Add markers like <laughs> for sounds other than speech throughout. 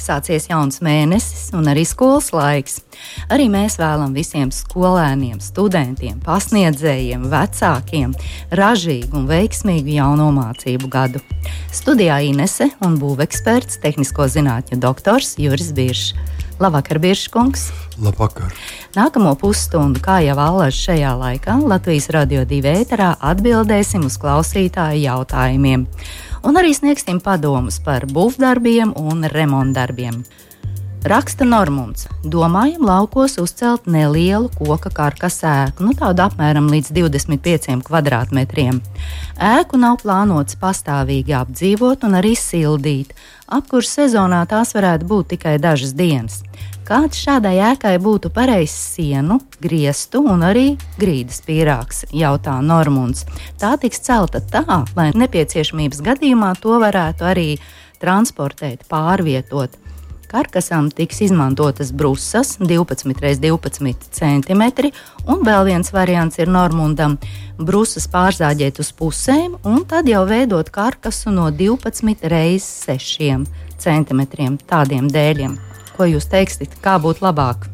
Sācies jauns mēnesis un arī skolas laiks. Arī mēs vēlamies visiem skolēniem, studentiem, pasniedzējiem, vecākiem ražīgu un veiksmīgu jauno mācību gadu. Studijā Inese un būveksperts, tehnisko zinātņu doktors Juris Biršs. Labvakar, Biržkungs! Labvakar! Nākamo pusstundu, kā jau allaž šajā laikā, Latvijas radio divi ēterā atbildēsim uz klausītāju jautājumiem un arī sniegsim padomus par būvdarbiem un remontdarbiem. Raksta Normons. Domājam, laukos uzcelt nelielu koka karkas ēku, nu tādu apmēram līdz 25 kvadrātmetriem. Ēku nav plānots pastāvīgi apdzīvot un arī sildīt. Apkurss sezonā tās varētu būt tikai dažas dienas. Kāds šādai ēkai būtu pareizs sienu, griestu un arī grīdas pīrāgs, jautā Normons. Tā tiks celta tā, lai nepieciešamības gadījumā to varētu arī transportēt, pārvietot. Karkasam tiks izmantotas brusas 12 x 12 cm, un vēl viens variants ir normundam - brusas pārzāģēt uz pusēm, un tad jau veidot karkasu no 12 x 6 cm tādiem dēļiem. Ko jūs teiksiet, kā būtu labāk?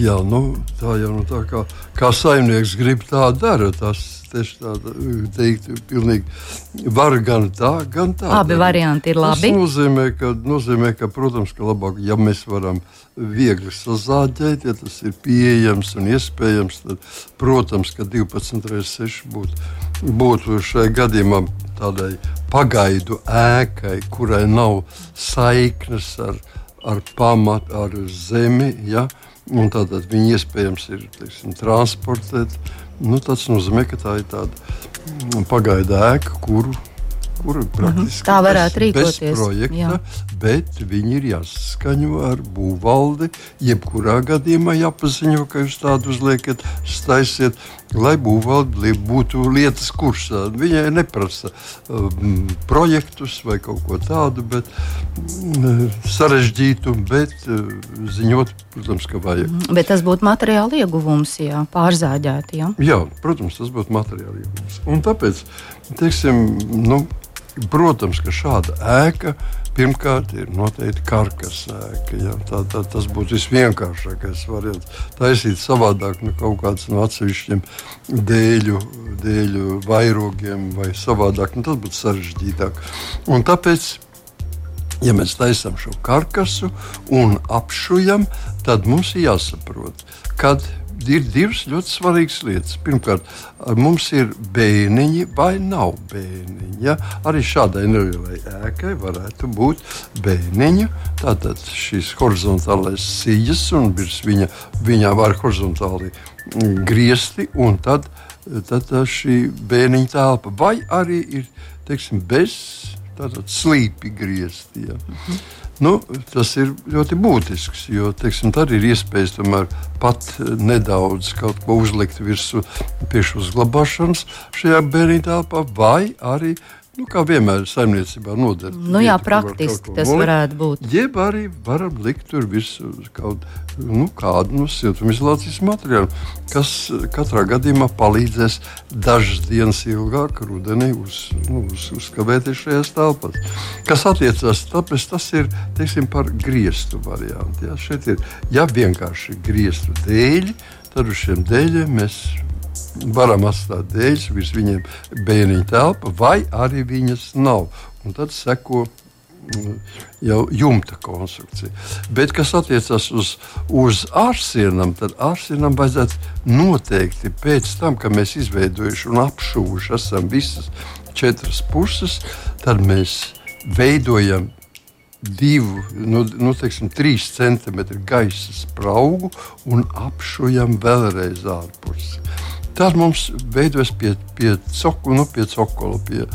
Jā, nu, tā jau nu, tā kā, kā saimnieks grib, tā dara. Tas tieši tāda teikt, pilnīgi var gan tā, gan tā. Abi varianti ir labi. Tas nozīmē, ka, nozīmē, ka protams, ka labāk, ja mēs varam viegli sazāģēt, ja tas ir pieejams un iespējams, tad, protams, ka 12 reizes 6 būtu, būtu šai gadījumā tādai pagaidu ēkai, kurai nav saiknes ar, ar pamatu, ar zemi. Ja? Un tātad viņi iespējams ir teiksim, transportēt Nu, tas nozīmē, ka tā ir tāda mm, pagaidu ēka, kuru kur mhm. praktiski tā varētu rīkoties. Bez projekta, jā. bet viņi ir jāsaskaņo ar būvvaldi. Jebkurā gadījumā jāpaziņo, ka jūs tādu uzliekat, staisiet, lai būvvalde būtu lietas kursā. Viņai neprasa um, projektus vai kaut ko tādu, bet um, sarežģītu, bet uh, ziņot, protams, ka vajag. Mhm. Bet tas būtu materiāla ieguvums, ja pārzāģēti. Ja? Jā, protams, tas būtu materiāla ieguvums. Un tāpēc, teiksim, nu, Protams, ka šāda ēka pirmkārt ir noteikti karkas ēka. Ja? Tā, tā, tas būtu visvienkāršākais variants. Taisīt savādāk no nu, kaut kādas no atsevišķiem dēļu, dēļu vairogiem vai savādāk, nu, tas būtu sarežģītāk. Un tāpēc Ja mēs taisām šo karkasu un apšujam, tad mums ir jāsaprot, kad ir divas ļoti svarīgas lietas. Pirmkārt, mums ir bēniņi vai nav bēniņi. Ja? Arī šādai nelielai ēkai varētu būt bēniņi. Tātad šīs horizontālais sijas un virs viņa, viņā var horizontāli griezti un tad, tad šī bēniņa telpa. Vai arī ir teiksim, bez slīpi griezti. Ja? Mhm. Nu, tas ir ļoti būtisks, jo teiksim, tad ir iespējas tomēr pat nedaudz kaut ko uzlikt virsū piešu uzglabāšanas šajā bērnītā telpā, vai arī Nu, kā vienmēr saimniecībā noder. Nu, jā, praktiski var tas nolikt, varētu būt. Jeb arī varam likt tur visu kaut nu, kādu nu, siltumizolācijas materiālu, kas katrā gadījumā palīdzēs dažas dienas ilgāk rudenī uz, nu, uz, uzkavēties šajās telpās. Kas attiecās, tāpēc tas ir teiksim, par griestu variantu. Ja? Šeit ir ja vienkārši griestu dēļi, tad uz šiem dēļiem mēs varam atstāt dēļus, virs viņiem bērniņa telpa, vai arī viņas nav. Un tad seko mm, jau jumta konstrukcija. Bet, kas attiecas uz, uz ārsienam, tad ārsienam vajadzētu noteikti pēc tam, kad mēs izveidojuši un apšūvuši esam visas četras puses, tad mēs veidojam divu, nu, nu, teiksim, trīs centimetru gaisa spraugu un apšujam vēlreiz ārpusi. Tad mums veidojas pie, pie, coku, nu, pie cokola, pie,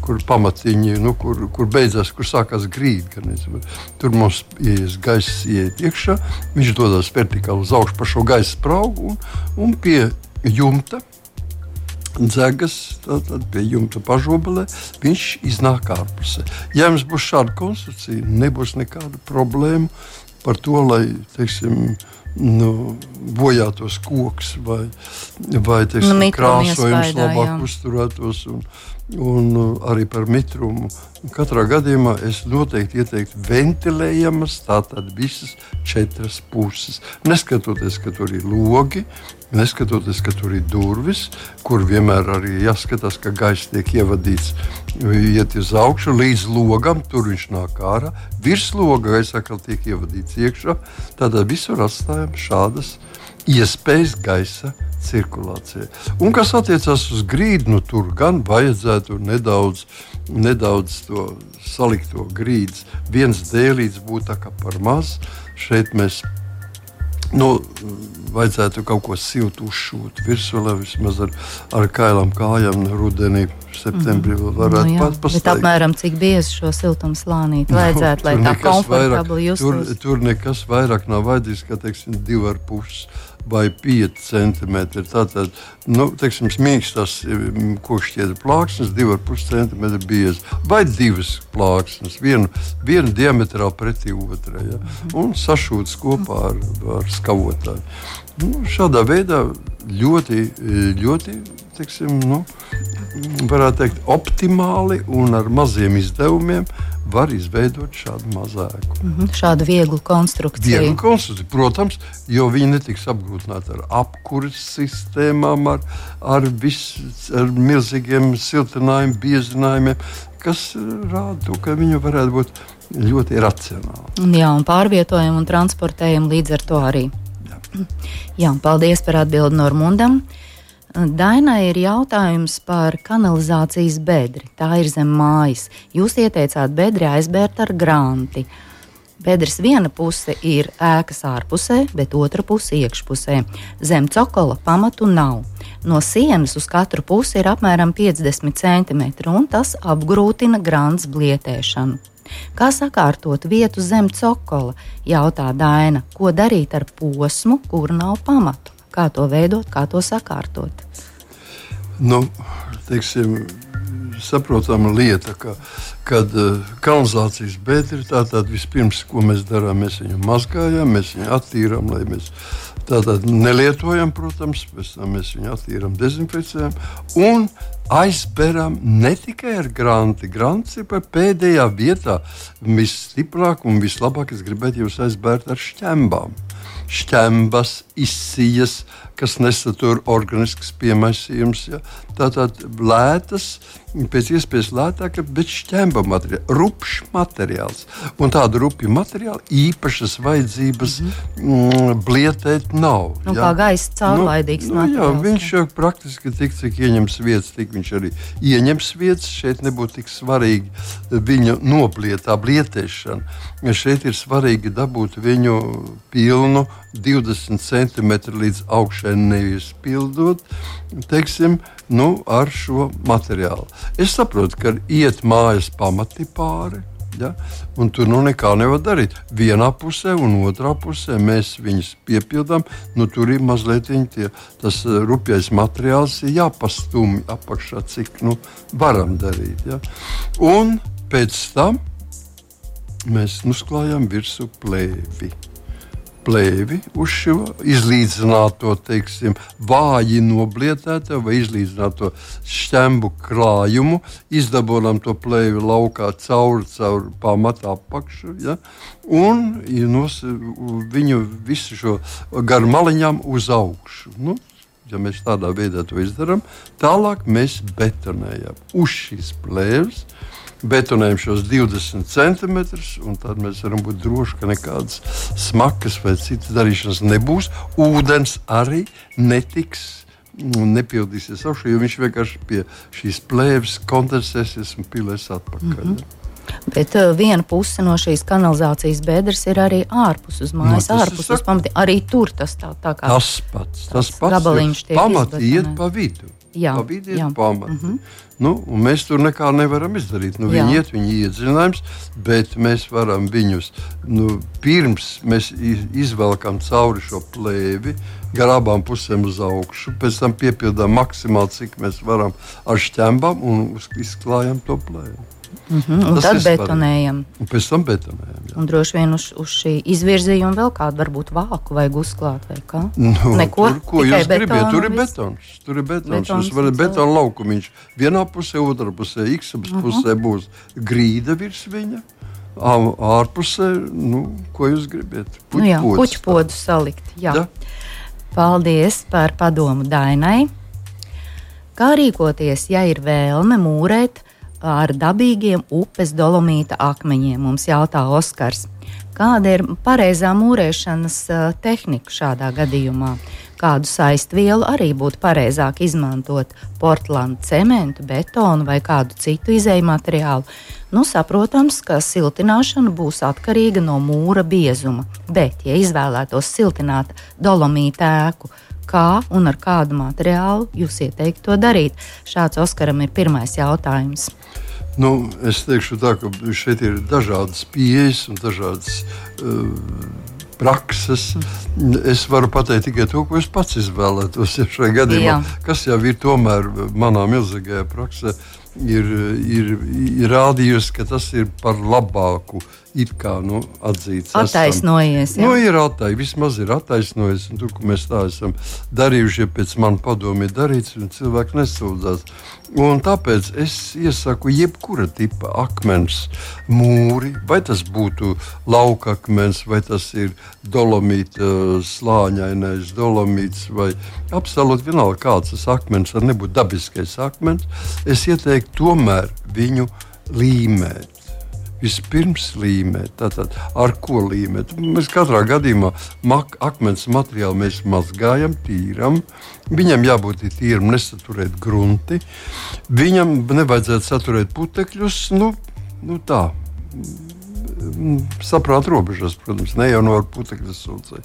kur pamatiņi, nu, kur, kur beidzās, kur sākās grīda. Tur mums ienākas gaisa, ieiet iekšā, viņš dodas vertikāli uz augšu pa šo gaisa spraugu un, un pie jumta. Dzegas, tad pie jumta pašobelē, viņš iznāk ārpusē. Ja jums būs šāda konstrukcija, nebūs nekāda problēma par to, lai teiksim, nu, bojātos koks vai, vai teiksim, nu, krāsojums labāk jā. uzturētos. Un, un uh, arī par mitrumu. Katrā gadījumā es noteikti ieteiktu ventilējamas, tātad visas četras puses. Neskatoties, ka tur ir logi, neskatoties, ka tur ir durvis, kur vienmēr arī jāskatās, ka gaisa tiek ievadīts, iet uz augšu līdz logam, tur viņš nāk ārā. Virs loga gaisa atkal tiek ievadīts iekšā. Tādā visur atstājam šādas iespējas gaisa cirkulācijai. Un kas attiecas uz grīdu, nu, tur gan vajadzētu nedaudz, nedaudz to salikt to grīdas. Viens dēlīts būtu par maz. Šeit mēs nu, vajadzētu kaut ko siltu uzšūt virsū, lai vismaz ar, ar kailām kājām rudenī, septembrī mm varētu nu, pat pastāvēt. Apmēram cik biezi šo siltumu slānīt vajadzētu, nu, lai tā komfortabli justos? Tur, tur nekas vairāk nav vajadzīgs, kā teiksim, divi ar pusi vai 5 centimetri. Tātad, nu, teiksim, mīkstas mm, kokšķiedra plāksnes, 2,5 cm biezas, vai divas plāksnes, vienu, vienu diametrā pretī otrai, ja? un sašūtas kopā ar, ar skavotāju. Nu, šādā veidā ļoti, ļoti teiksim, nu, varētu teikt, optimāli un ar maziem izdevumiem var izveidot šādu mazāku. Mm -hmm, šādu vieglu konstrukciju. Vieglu konstrukciju. Protams, jo viņi netiks apgrūtināti ar apkuras sistēmām, ar, ar, vis, ar milzīgiem siltinājumiem, biezinājumiem, kas rāda to, ka viņi varētu būt ļoti racionāli. Jā, un pārvietojam un transportējam līdz ar to arī. Jā, Jā paldies par atbildi Normundam. Uh, Dainai ir jautājums par kanalizācijas bedri. Tā ir zem mājas. Jūs ieteicāt bedri aizbērt ar granti. Bedres viena puse ir ēkas ārpusē, bet otra puse iekšpusē. Zem cokola pamatu nav. No sienas uz katru pusi ir apmēram 50 cm, un tas apgrūtina grāmatas blietēšanu. Kā sakārtot vietu zem cokola? jautā Daina. Ko darīt ar posmu, kur nav pamatu? Kā to veidot, kā to sakārtot. Nu, teiksim, saprotama lieta, ka, kad uh, kanalizācijas bedra ir tā, tad vispirms, ko mēs darām, mēs viņu mazgājam, mēs viņu attīrām, lai mēs tātad nelietojam, protams, pēc tam mēs viņu attīrām, dezinficējam un aizberam ne tikai ar granti. Grants ir pēdējā vietā visstiprāk un vislabāk es gribētu jūs aizbērt ar šķembām šķembas, izsijas, kas nesatur organisks piemaisījums. Ja? Tātad lētas, pēc iespējas lētāka, bet šķemba materiāls, rupšs materiāls. Un tādu rupju materiālu īpašas vajadzības mm blietēt nav. Nu, ja? Kā gaisa caurlaidīgs nu, nu, jā, viņš jau praktiski tik, cik ieņems vietas, tik viņš arī ieņems vietas. Šeit nebūtu tik svarīgi viņa noblietā, blietēšana. Šeit ir svarīgi dabūt viņu pilnu 20 cm līdz augšai neizpildot, teiksim, nu, ar šo materiālu. Es saprotu, ka iet mājas pamati pāri. Ja? Un tur nu nekā nevar darīt. Vienā pusē un otrā pusē mēs viņus piepildām. Nu, tur ir mazliet tie, tas eh, rupjais materiāls, jāpastumj apakšā, cik nu, varam darīt. Ja? Un pēc tam mēs uzklājām virsmu plēvi plēvi uz šo izlīdzināto, teiksim, vāji noblietēto vai izlīdzināto šķembu krājumu, izdabonam to plēvi laukā cauri, cauri pamatu apakšu. Ja? Un nos, viņu visu šo gar maliņām uz augšu. Nu, ja mēs tādā veidā to izdarām, tālāk mēs betonējam uz šīs plēves betonējam šos 20 centimetrus, un tad mēs varam būt droši, ka nekādas smagas vai citas darīšanas nebūs. Ūdens arī netiks. Nepildīsies augšā, jo viņš vienkārši pie šīs plēves kondensēsies un pilēs atpakaļ. Mm -hmm. Bet uh, viena puse no šīs kanalizācijas bedres ir arī ārpus uz mājas, no, ārpus uz pamatiem. Arī tur tas tā, tā kā tas pats. Tas pats gabaliņš tiek pamati iet pa vidu. Jā, pabīdiet jā. pamati. Mhm. Nu, un mēs tur neko nevaram izdarīt. Nu, viņi Jā. iet, viņi iedzinājums, bet mēs varam viņus nu, pirms mēs izvelkam cauri šo plēvi. Gar abām pusēm uz augšu, pēc tam piepildām maksimāli, cik mēs varam ar šķembām un izklājam to plēvi. Mhm, un Tas tad betonējam. Un pēc tam betonējam. jā. Un droši vien uz, uz šī izvirzījuma vēl kādu varbūt vāku vajag uzklāt vai kā. Nu, Neko, tur, ko jūs gribat? Tur ir betons. Tur ir betons. Betons Jūs varat un betonu laukumiņš. Vienā pusē, otrā pusē, x pusē būs grīda virs viņa. Ārpusē, nu, ko jūs gribat? Nu, jā, puķu podu salikt. Jā. Da? Paldies par padomu Dainai. Kā rīkoties, ja ir vēlme mūrēt ar dabīgiem upes dolomīta akmeņiem? Mums jautā Oskars. Kāda ir pareizā mūrēšanas tehnika šādā gadījumā? Kādu saistvielu arī būtu pareizāk izmantot? Portugānu cementu, betonu vai kādu citu izēju materiālu? Nu, saprotams, ka siltināšana būs atkarīga no mūra biezuma, bet, ja izvēlētos siltināt dolomīta ēku, kā un ar kādu materiālu jūs ieteiktu to darīt? Šāds Oskaram ir pirmais jautājums. Nu, es teikšu, tā, ka šeit ir dažādas pieejas un dažādas uh, prakses. Es varu pateikt tikai to, ko es pats izvēlētos. Ja šajā gadījumā, Jā. kas jau ir tomēr manā milzīgajā praksē, ir, ir, ir rādījusi, ka tas ir par labāku. It kā nu, atzīts. Attaisnojies. Nu, ir attaisnojies, vismaz ir attaisnojies. Tur, ko mēs tā esam darījuši, ja pēc manas padomu ir darīts, un cilvēki nesūdzās. Un tāpēc es iesaku jebkura tipa akmens mūri, vai tas būtu lauka akmens, vai tas ir dolomīta slāņainais, dolomīts, vai absolūti vienalga kāds tas akmens, var nebūt dabiskais akmens. Es ieteiktu tomēr viņu līmēt. Vispirms līmēt, tātad ar ko līmēt. Mēs katrā gadījumā mak, akmens materiālu mēs mazgājam, tīram. Viņam jābūt tīram, nesaturēt grunti. Viņam nevajadzētu saturēt putekļus. Nu, nu tā, saprāta robežās, protams, ne jau no putekļa sūcei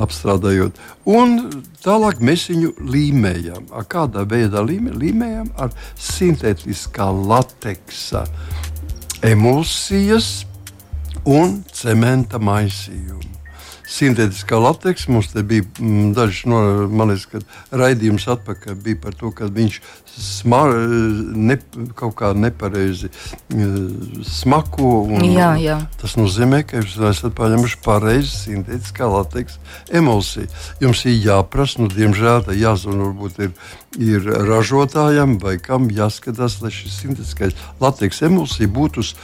apstrādājot. Un tālāk mēs viņu līmējam. Ar kādā veidā līmē? līmējam? Ar sintētiskā lateksa emulsijas un cementa maisījumu. Sintētiskā lateksa mums bija mm, dažs no manis, raidījums atpakaļ bija par to, ka viņš smar, ne, kaut kā nepareizi eh, smako. Jā, jā. Tas nozīmē, ka jūs esat paņēmuši pareizi sintētiskā lateksa emulsiju. Jums ir jāprasa, nu, diemžēl, tā jāzvan, varbūt ir, ir ražotājam vai kam jāskatās, lai šis sintētiskais lateksa emulsija būtu uz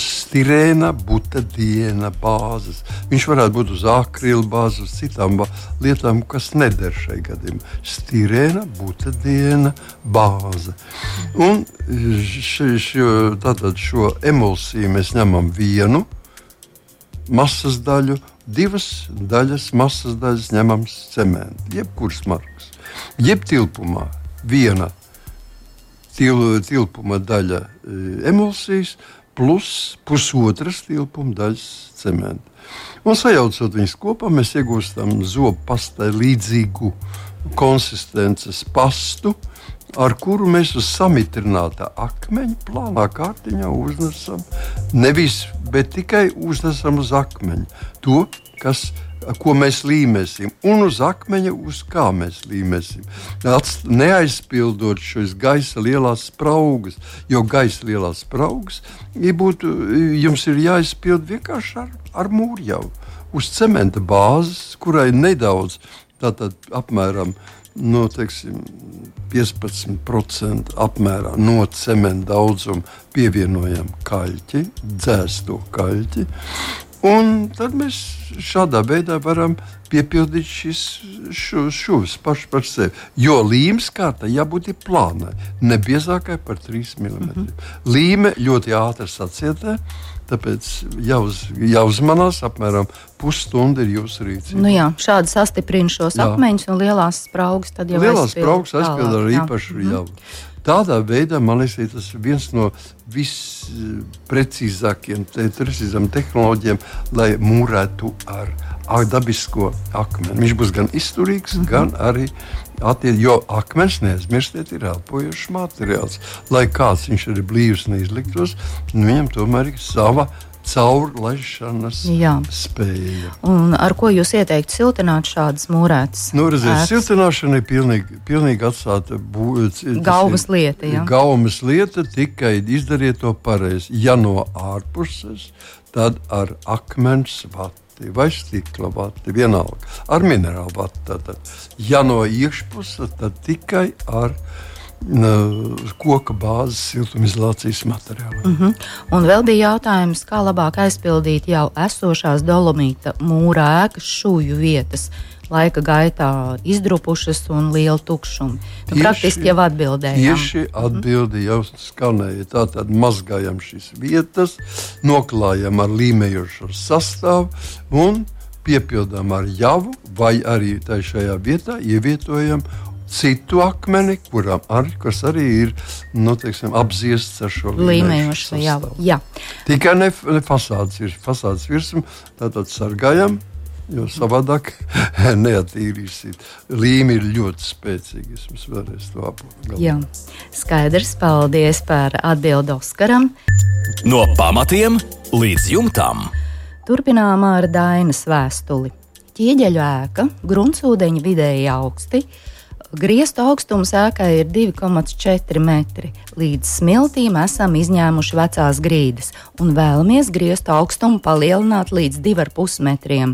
stirēna, butadiena bāzes. Viņš varētu būt uz akrila bāzes, uz citām lietām, kas neder šai gadījumā. Stirēna, butadiena bāze. Un ši, šo, tātad šo emulsiju mēs ņemam vienu masas daļu, divas daļas masas daļas ņemam cementu, jebkuras markas. Jeb tilpumā viena til, tilpuma daļa e, emulsijas plus pusotras tilpuma daļas cementa. Un sajaucot viņus kopā, mēs iegūstam zobu pastai līdzīgu konsistences pastu, ar kuru mēs uz samitrināta akmeņa plānā kārtiņā uznesam. Nevis, bet tikai uznesam uz akmeņa to, kas ko mēs līmēsim, un uz akmeņa, uz kā mēs līmēsim. Neaizpildot šīs gaisa lielās spraugas, jo gaisa lielās spraugas ja būtu, jums ir jāizpild vienkārši ar, ar mūru jau uz cementa bāzes, kurai nedaudz, tātad apmēram no, teiksim, 15% apmērā no cementa daudzuma pievienojam kaļķi, dzēsto kaļķi. Un tad mēs šādā veidā varam piepildīt šīs šūnas pašas par sevi. Jo līmes kārta jābūt plānai, ne biezākai par 3 mm. Mm -hmm. Līme ļoti ātri sacietē, tāpēc jāuz, jāuzmanās apmēram pusstunda ir jūsu rīcība. Nu jā, šādi sastiprina šos Jā. akmeņus un lielās spraugas. Tad jau Lielās aizpild spraugas aizpildīt ar tālāk, jā. īpašu jau. Tādā veidā man liekas, tas ir viens no visprecīzākajiem tehnoloģiem, lai mūrētu ar, ar dabisko akmeni. Viņš būs gan izturīgs, mm -hmm. gan arī Attied, jo akmens, neaizmirstiet, ir elpojošs materiāls. Lai kāds viņš arī blīvs neizliktos, viņam tomēr ir sava caurlaišanas spēja. Un ar ko jūs ieteiktu siltināt šādas mūrētas? Nu, redziet, siltināšana ir pilnīgi, pilnīgi atstāta gaumas lieta. Ja? Gaumas lieta tikai izdariet to pareizi. Ja no ārpuses, tad ar akmens vatu vati vai stikla vati, vienalga ar minerālu vati. Tātad. Ja no iekšpuses, tad tikai ar koka bāzes siltumizolācijas materiāliem. Mm -hmm. Un vēl bija jautājums, kā labāk aizpildīt jau esošās dolomīta mūra ēkas šūju vietas laika gaitā izdrupušas un liela tukšuma. Nu, praktiski jau atbildēja. Tieši atbildi jau skanēja. Tātad mazgājam šīs vietas, noklājam ar līmējošo sastāvu un piepildām ar javu, vai arī šajā vietā ievietojam citu akmeni, kuram arī, arī ir nu, teiksim, apziests ar šo līmējošu sastāvu. Tikai ne, ne fasādes ir fasādes virsma, tātad sargājam. Jo savādāk <laughs> neatīrīsiet. Līme ir ļoti spēcīga. Es vēlreiz to apgalvoju. Skaidrs, paldies par atbildi Oskaram. No pamatiem līdz jumtam. Turpinām ar Dainas vēstuli. Ķieģeļu ēka, gruntsūdeņa vidēji augsti, Griestu augstums ēkai ir 2,4 metri. Līdz smiltīm esam izņēmuši vecās grīdas un vēlamies griestu augstumu palielināt līdz 2,5 metriem.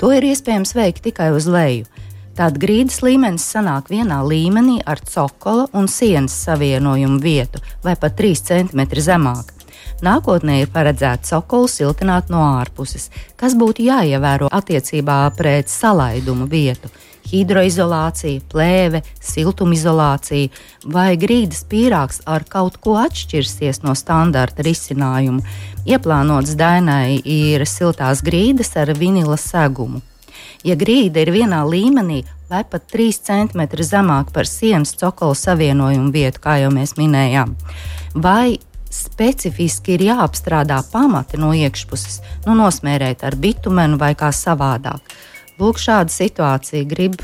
To ir iespējams veikt tikai uz leju. Tāda grīdas līmenis sanāk vienā līmenī ar cokola un sienas savienojumu vietu, vai pat 3 cm zemāk. Nākotnē ir paredzēts cokolu siltināt no ārpuses, kas būtu jāievēro attiecībā pret salaidumu vietu hidroizolācija, plēve, siltumizolācija vai grīdas pīrāgs ar kaut ko atšķirsies no standarta risinājuma. Ieplānots dainai ir siltās grīdas ar vinila segumu. Ja grīda ir vienā līmenī vai pat 3 cm zemāk par sienas cokolu savienojumu vietu, kā jau mēs minējām, vai specifiski ir jāapstrādā pamati no iekšpuses, nu, nosmērēt ar bitumenu vai kā savādāk. Lūk, šāda situācija grib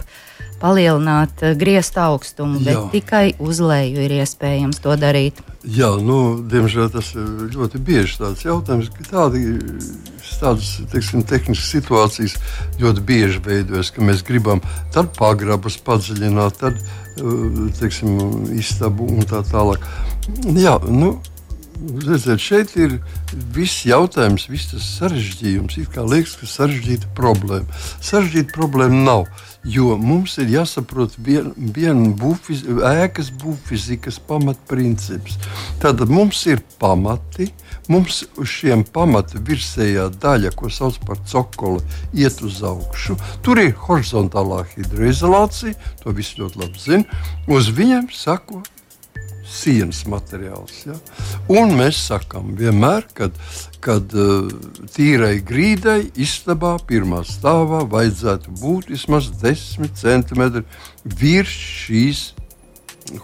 palielināt eh, griezt augstumu, bet Jā. tikai uz leju ir iespējams to darīt. Jā, nu, diemžēl tas ir ļoti bieži tāds jautājums, ka tādi, tādas teiksim, tehniskas situācijas ļoti bieži veidojas, ka mēs gribam tad pagrabus padziļināt, tad eh, teiksim, istabu un tā tālāk. Jā, nu, Redziet, šeit ir viss jautājums, viss tas sarežģījums. It kā liekas, ka sarežģīta problēma. Sarežģīta problēma nav. Jo mums ir jāsaprot viena vien būfiz, ēkas būvfizikas pamatprincips. Tātad mums ir pamati, mums uz šiem pamata virsējā daļa, ko sauc par cokoli, iet uz augšu. Tur ir horizontālā hidroizolācija, to visi ļoti labi zina. Uz viņiem sako sienas materiāls. Ja? Un mēs sakām vienmēr, kad, kad uh, tīrai grīdai istabā pirmā stāvā vajadzētu būt vismaz 10 cm virs šīs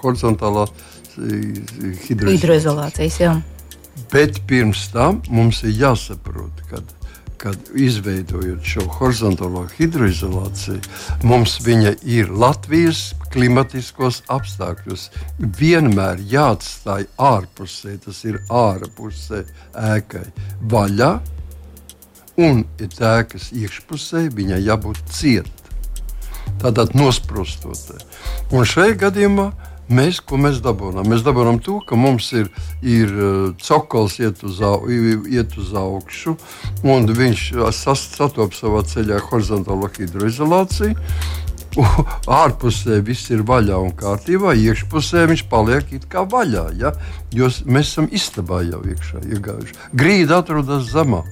horizontālās uh, hidroizolācijas. Bet pirms tam mums ir jāsaprot, ka kad izveidojot šo horizontālo hidroizolāciju, mums viņa ir Latvijas klimatiskos apstākļos. Vienmēr jāatstāj ārpusē, tas ir ārpusē ēkai vaļā, un ja ēkas iekšpusē viņai jābūt cietai, tādā nosprostotai. Un šajā gadījumā Mēs, ko mēs dabūjām? Mēs dabūjām to, ka mums ir, ir uh, cokols iet uz, au, iet uz augšu, un viņš sastopas savā ceļā horizontālo hidroizolāciju. Ārpusē viss ir vaļā un kārtībā, iekšpusē viņš paliek it kā vaļā. Ja? Jo mēs esam istabā jau iekšā iegājuši. Grīda atrodas zemāk.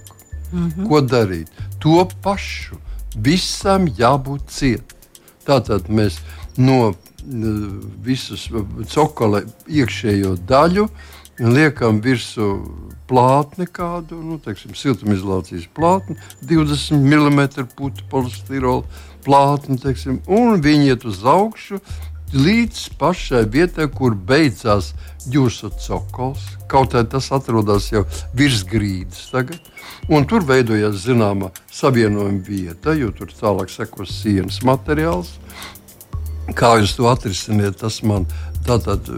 Mm -hmm. Ko darīt? To pašu visam jābūt cietam. Tātad mēs no visus cokola iekšējo daļu, liekam virsū plātni kādu, nu, teiksim, siltumizolācijas plātni, 20 mm putu polistirola plātni, teiksim, un viņi iet uz augšu līdz pašai vietai, kur beidzās jūsu cokols. Kaut arī tas atrodas jau virs grīdas tagad. Un tur veidojas zināma savienojuma vieta, jo tur tālāk sekos sienas materiāls. Kā jūs to atrisiniet, tas man tātad.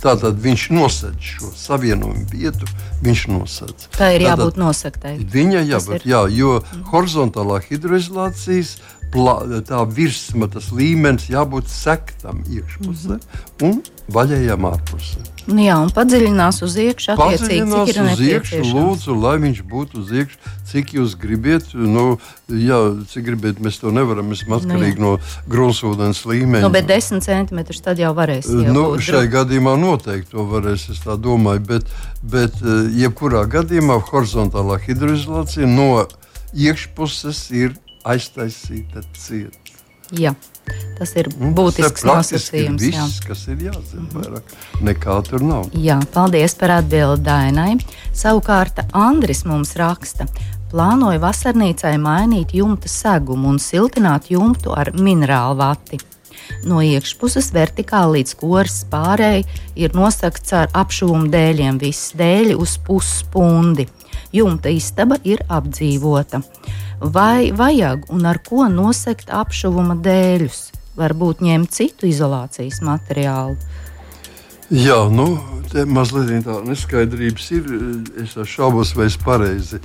Tātad viņš nosedz šo savienojumu vietu. Viņš nosedz. Tā ir jābūt tātad, nosaktai. Viņa jābūt, jā, jo horizontālā hidroizolācijas plā, tā virsma, tas līmenis jābūt sektam iekšpusē mm -hmm. un vaļējām ārpusē. Nu jā, un padziļinās uz iekšā. Padziļinās uz iekšā, lūdzu, lai viņš būtu uz iekšā, cik jūs gribiet. Nu, jā, cik gribiet, mēs to nevaram. Mēs esam atkarīgi nu, no gruntsvudens līmeņa. Nu, bet 10 centimetrus tad jau varēs. Jau nu, šai dru... gadījumā noteikti to varēs, es tā domāju. Bet, bet jebkurā gadījumā horizontālā hidroizolācija no iekšpuses ir aiztaisīta cieta. Jā, tas ir mm, būtisks nosacījums. Viss, kas ir jāzina, vairāk nekā tur nav. Jā, paldies par atbildi Dainai. Savukārt Andris mums raksta. Plānoju vasarnīcai mainīt jumta segumu un siltināt jumtu ar minerālu vati. No iekšpuses vertikāli līdz koras pārējai ir nosakts ar apšūmu dēļiem, viss dēļi uz pusspundi. Jumta istaba ir apdzīvota vai vajag un ar ko nosegt apšuvuma dēļus. Varbūt ņemt citu izolācijas materiālu. Jā, nu, mazliet tāda neskaidrības ir. Es šaubos, vai es pareizi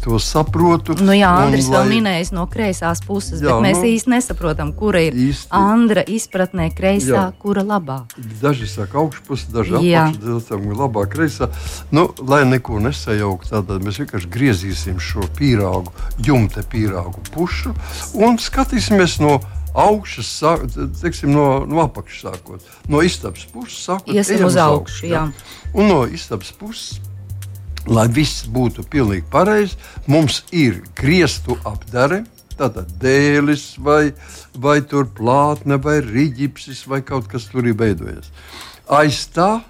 to saprotu. Nu, jā, Andris un, vēl lai... minējis no kreisās puses, jā, bet mēs nu, īsti nesaprotam, kura ir īsti... Andra izpratnē kreisā, jā. kura labā. Daži saka augšpusē, daži apakšpusē, labā kreisā. Nu, lai neko nesajaukt, tad mēs vienkārši griezīsim šo pīrāgu, jumta pīrāgu pušu un skatīsimies no augšas, teiksim, no, no apakšas sākot. No istabas puses sākot Iesim uz augšu. Jā. Jā. Un no istabas puses, lai viss būtu pilnīgi pareizi, mums ir griestu apdare. Tātad dēlis, vai, vai plātne, vai rīķis, vai kaut kas tur ir veidojies. Aiz tā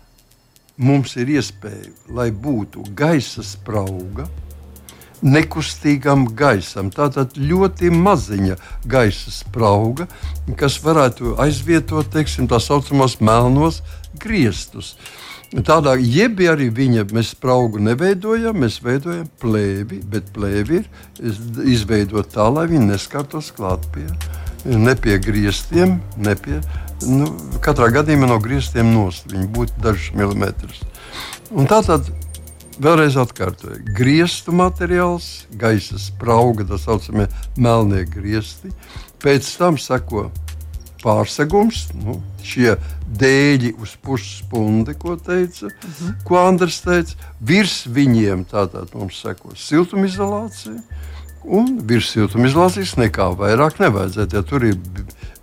mums ir iespēja, lai būtu gaisa sprauga, nekustīgam gaisam. Tātad ļoti maziņa gaisa sprauga, kas varētu aizvietot teiksim, tā saucamos melnos griestus. Tādā jeb arī viņa mēs spraugu neveidojam, mēs veidojam plēvi, bet plēvi ir izveidot tā, lai viņi neskartos klāt pie, ne pie griestiem, ne pie, nu, katrā gadījumā no griestiem nost. Viņi būtu dažus milimetrus. Un tātad Vēlreiz atkārtoju, griestu materiāls, gaisa sprauga, tā saucamie melnie griesti. Pēc tam seko pārsegums, nu, šie dēļi uz pusspundi, ko teica, uh mhm. -huh. ko Andris teica. Virs viņiem tātad mums seko siltumizolācija, un virs siltumizolācijas nekā vairāk nevajadzētu. Ja tur ir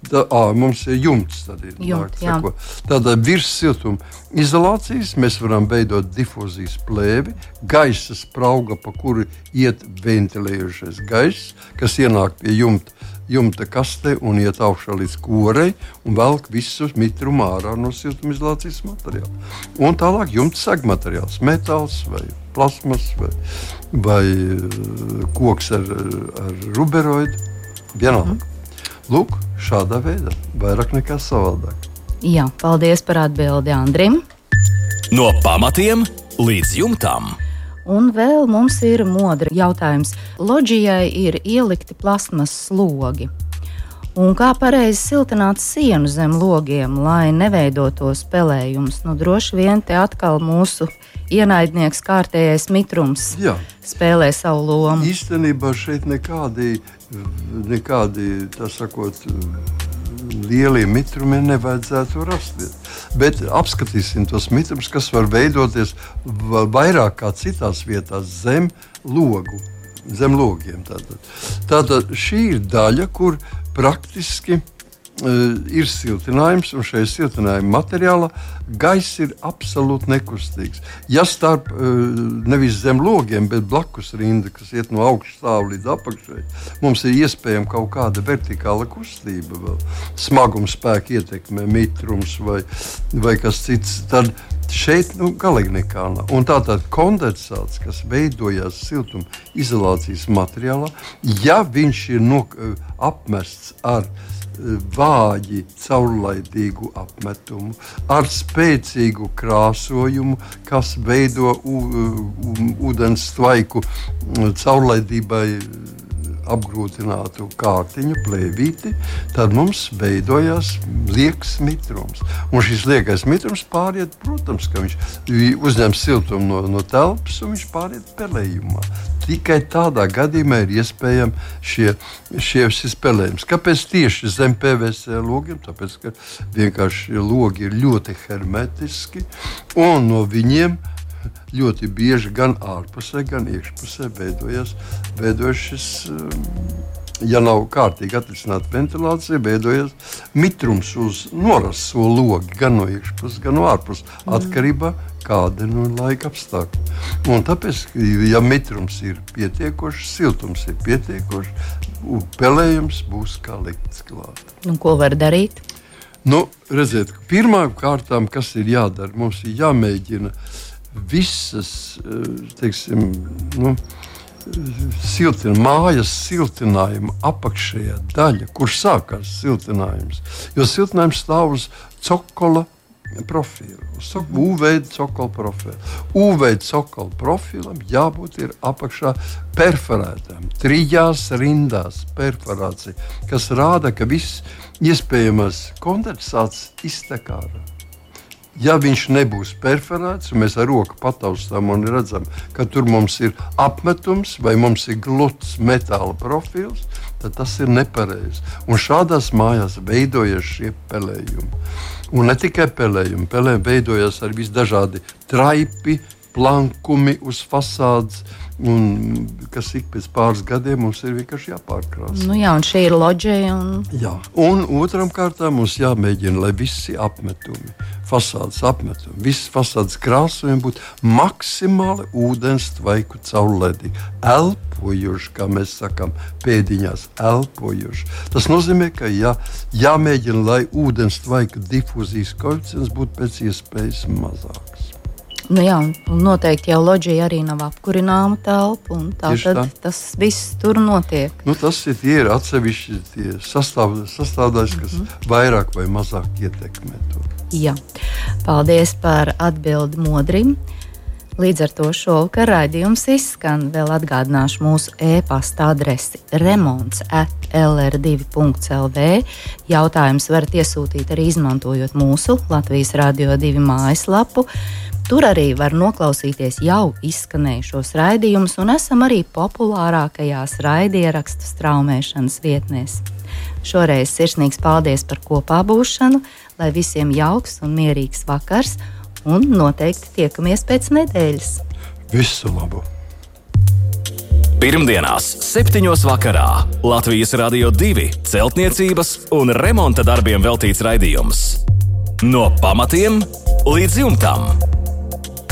Tā, à, mums ir jumts. Ir, Jumt, nāk, Tādā virs siltuma izolācijas mēs varam veidot difūzijas plēvi, gaisa sprauga, pa kuru iet ventilējušais gaiss, kas ienāk pie jumta. Jumta kastē un iet augšā līdz korei un velk visu mitrumu ārā no siltumizolācijas materiāla. Un tālāk jumta segmateriāls, metāls vai plasmas vai, vai eh, koks ar, ar ruberoidu. Vienalga. Mm. Lūk, šādā veidā, vairāk nekā savādāk. Jā, paldies par atbildi Andrim. No pamatiem līdz jumtam. Un vēl mums ir modra jautājums. Loģijai ir ielikti plasmas slogi. Un kā pareizi siltināt sienu zem logiem, lai neveidotos spēlējums? Nu, droši vien te atkal mūsu ienaidnieks, kārtējais mitrums, Jā. spēlē savu lomu. Īstenībā šeit nekādi nekādi sakot, lielie mitrumi nevajadzētu rasties. Bet apskatīsim tos mitrumus, kas var veidoties vairāk kā citās vietās zem logu. Zem logiem. Tātad. tātad šī ir daļa, kur praktiski uh, ir siltinājums, un šajā siltinājuma materiālā gaiss ir absolūti nekustīgs. Ja starp eh, nevis zem logiem, bet blakus rinda, kas iet no augšas stāv līdz apakšai, mums ir iespējama kaut kāda vertikāla kustība, vēl smaguma spēka ietekme, mitrums vai, vai kas cits. Tad šeit nu, galīgi nekā nav. Un tātad kondensāts, kas veidojās siltuma izolācijas materiālā, ja viņš ir no, eh, apmests ar vāji caurlaidīgu apmetumu, ar spēcīgu krāsojumu, kas veido ūdens tvaiku caurlaidībai apgrūtinātu kārtiņu, plēvīti, tad mums veidojās liekas mitrums. Un šis liekais mitrums pāriet, protams, ka viņš uzņem siltumu no, no telpas un viņš pāriet pelējumā. Tikai tādā gadījumā ir iespējams šie, šie spēlējumi. Kāpēc tieši zem PVC logiem? Tāpēc, ka vienkārši logi ir ļoti hermetiski un no viņiem ļoti bieži gan ārpusē, gan iekšpusē veidojas, veidojas šis. Um, ja nav kārtīgi atrisināta ventilācija, veidojas mitrums uz noraso logi gan no iekšpuses, gan no ārpuses, mm. atkarībā no kāda no laika apstākļa. Un tāpēc, ja mitrums ir pietiekošs, siltums ir pietiekošs, pelējums būs kā likts klāt. Un ko var darīt? Nu, redziet, pirmām kārtām, kas ir jādara, mums ir jāmēģina visas, eh, teiksim, nu, siltina, mājas siltinājuma apakšējā daļa, kur sākās siltinājums. Jo siltinājums stāv uz cokola profilu, uz U-veida cokola profilu. U-veida cokola profilam jābūt apakšā perforētām, trijās rindās perforācija, kas rāda, ka viss iespējamais kondensāts iztek ārā. Ja viņš nebūs perforēts, mēs ar roku pataustām un redzam, ka tur mums ir apmetums vai mums ir gluds metāla profils, tad tas ir nepareizi. Un šādās mājās veidojas šie pelējumi. Un ne tikai pelējumi, pelējumi veidojas arī visdažādi traipi, plankumi uz fasādes Un, kas ik pēc pāris gadiem mums ir vienkārši jāpārkrāsa. Nu jā, un šī ir loģija. Un... Jā, un otram kārtām mums jāmēģina, lai visi apmetumi, fasādes apmetumi, visas fasādes krāsojumi būtu maksimāli ūdens tvaiku caurledīgi, elpojuši, kā mēs sakām, pēdiņās elpojuši. Tas nozīmē, ka jā, jāmēģina, lai ūdens tvaika difūzijas koeficients būtu pēc iespējas mazāks. Nu jā, un noteikti jau loģija arī nav apkurināma telpa. Tātad tā. tas viss tur notiek. Nu, tas ir, ir atsevišķi sastāv, sastāvdaļas, kas mm -hmm. vairāk vai mazāk ietekmē to. Jā. Paldies par atbildi modrim. Līdz ar to šovakar raidījums izskan. Vēl atgādināšu mūsu e-pasta adresi remonds at lr2.lv. Jautājums varat iesūtīt arī izmantojot mūsu Latvijas Radio 2 mājaslapu. Tur arī var noklausīties jau izskanējušos raidījumus, un esam arī populārākajās raidierakstu straumēšanas vietnēs. Šoreiz sirsnīgs paldies par kopā būšanu, lai visiem jauks un mierīgs vakars, un noteikti tiekamies pēc nedēļas. Visu labu! Pirmdienās, 7. vakarā Latvijas Rādio 2 celtniecības un remonta darbiem veltīts raidījums. No pamatiem līdz jumtam!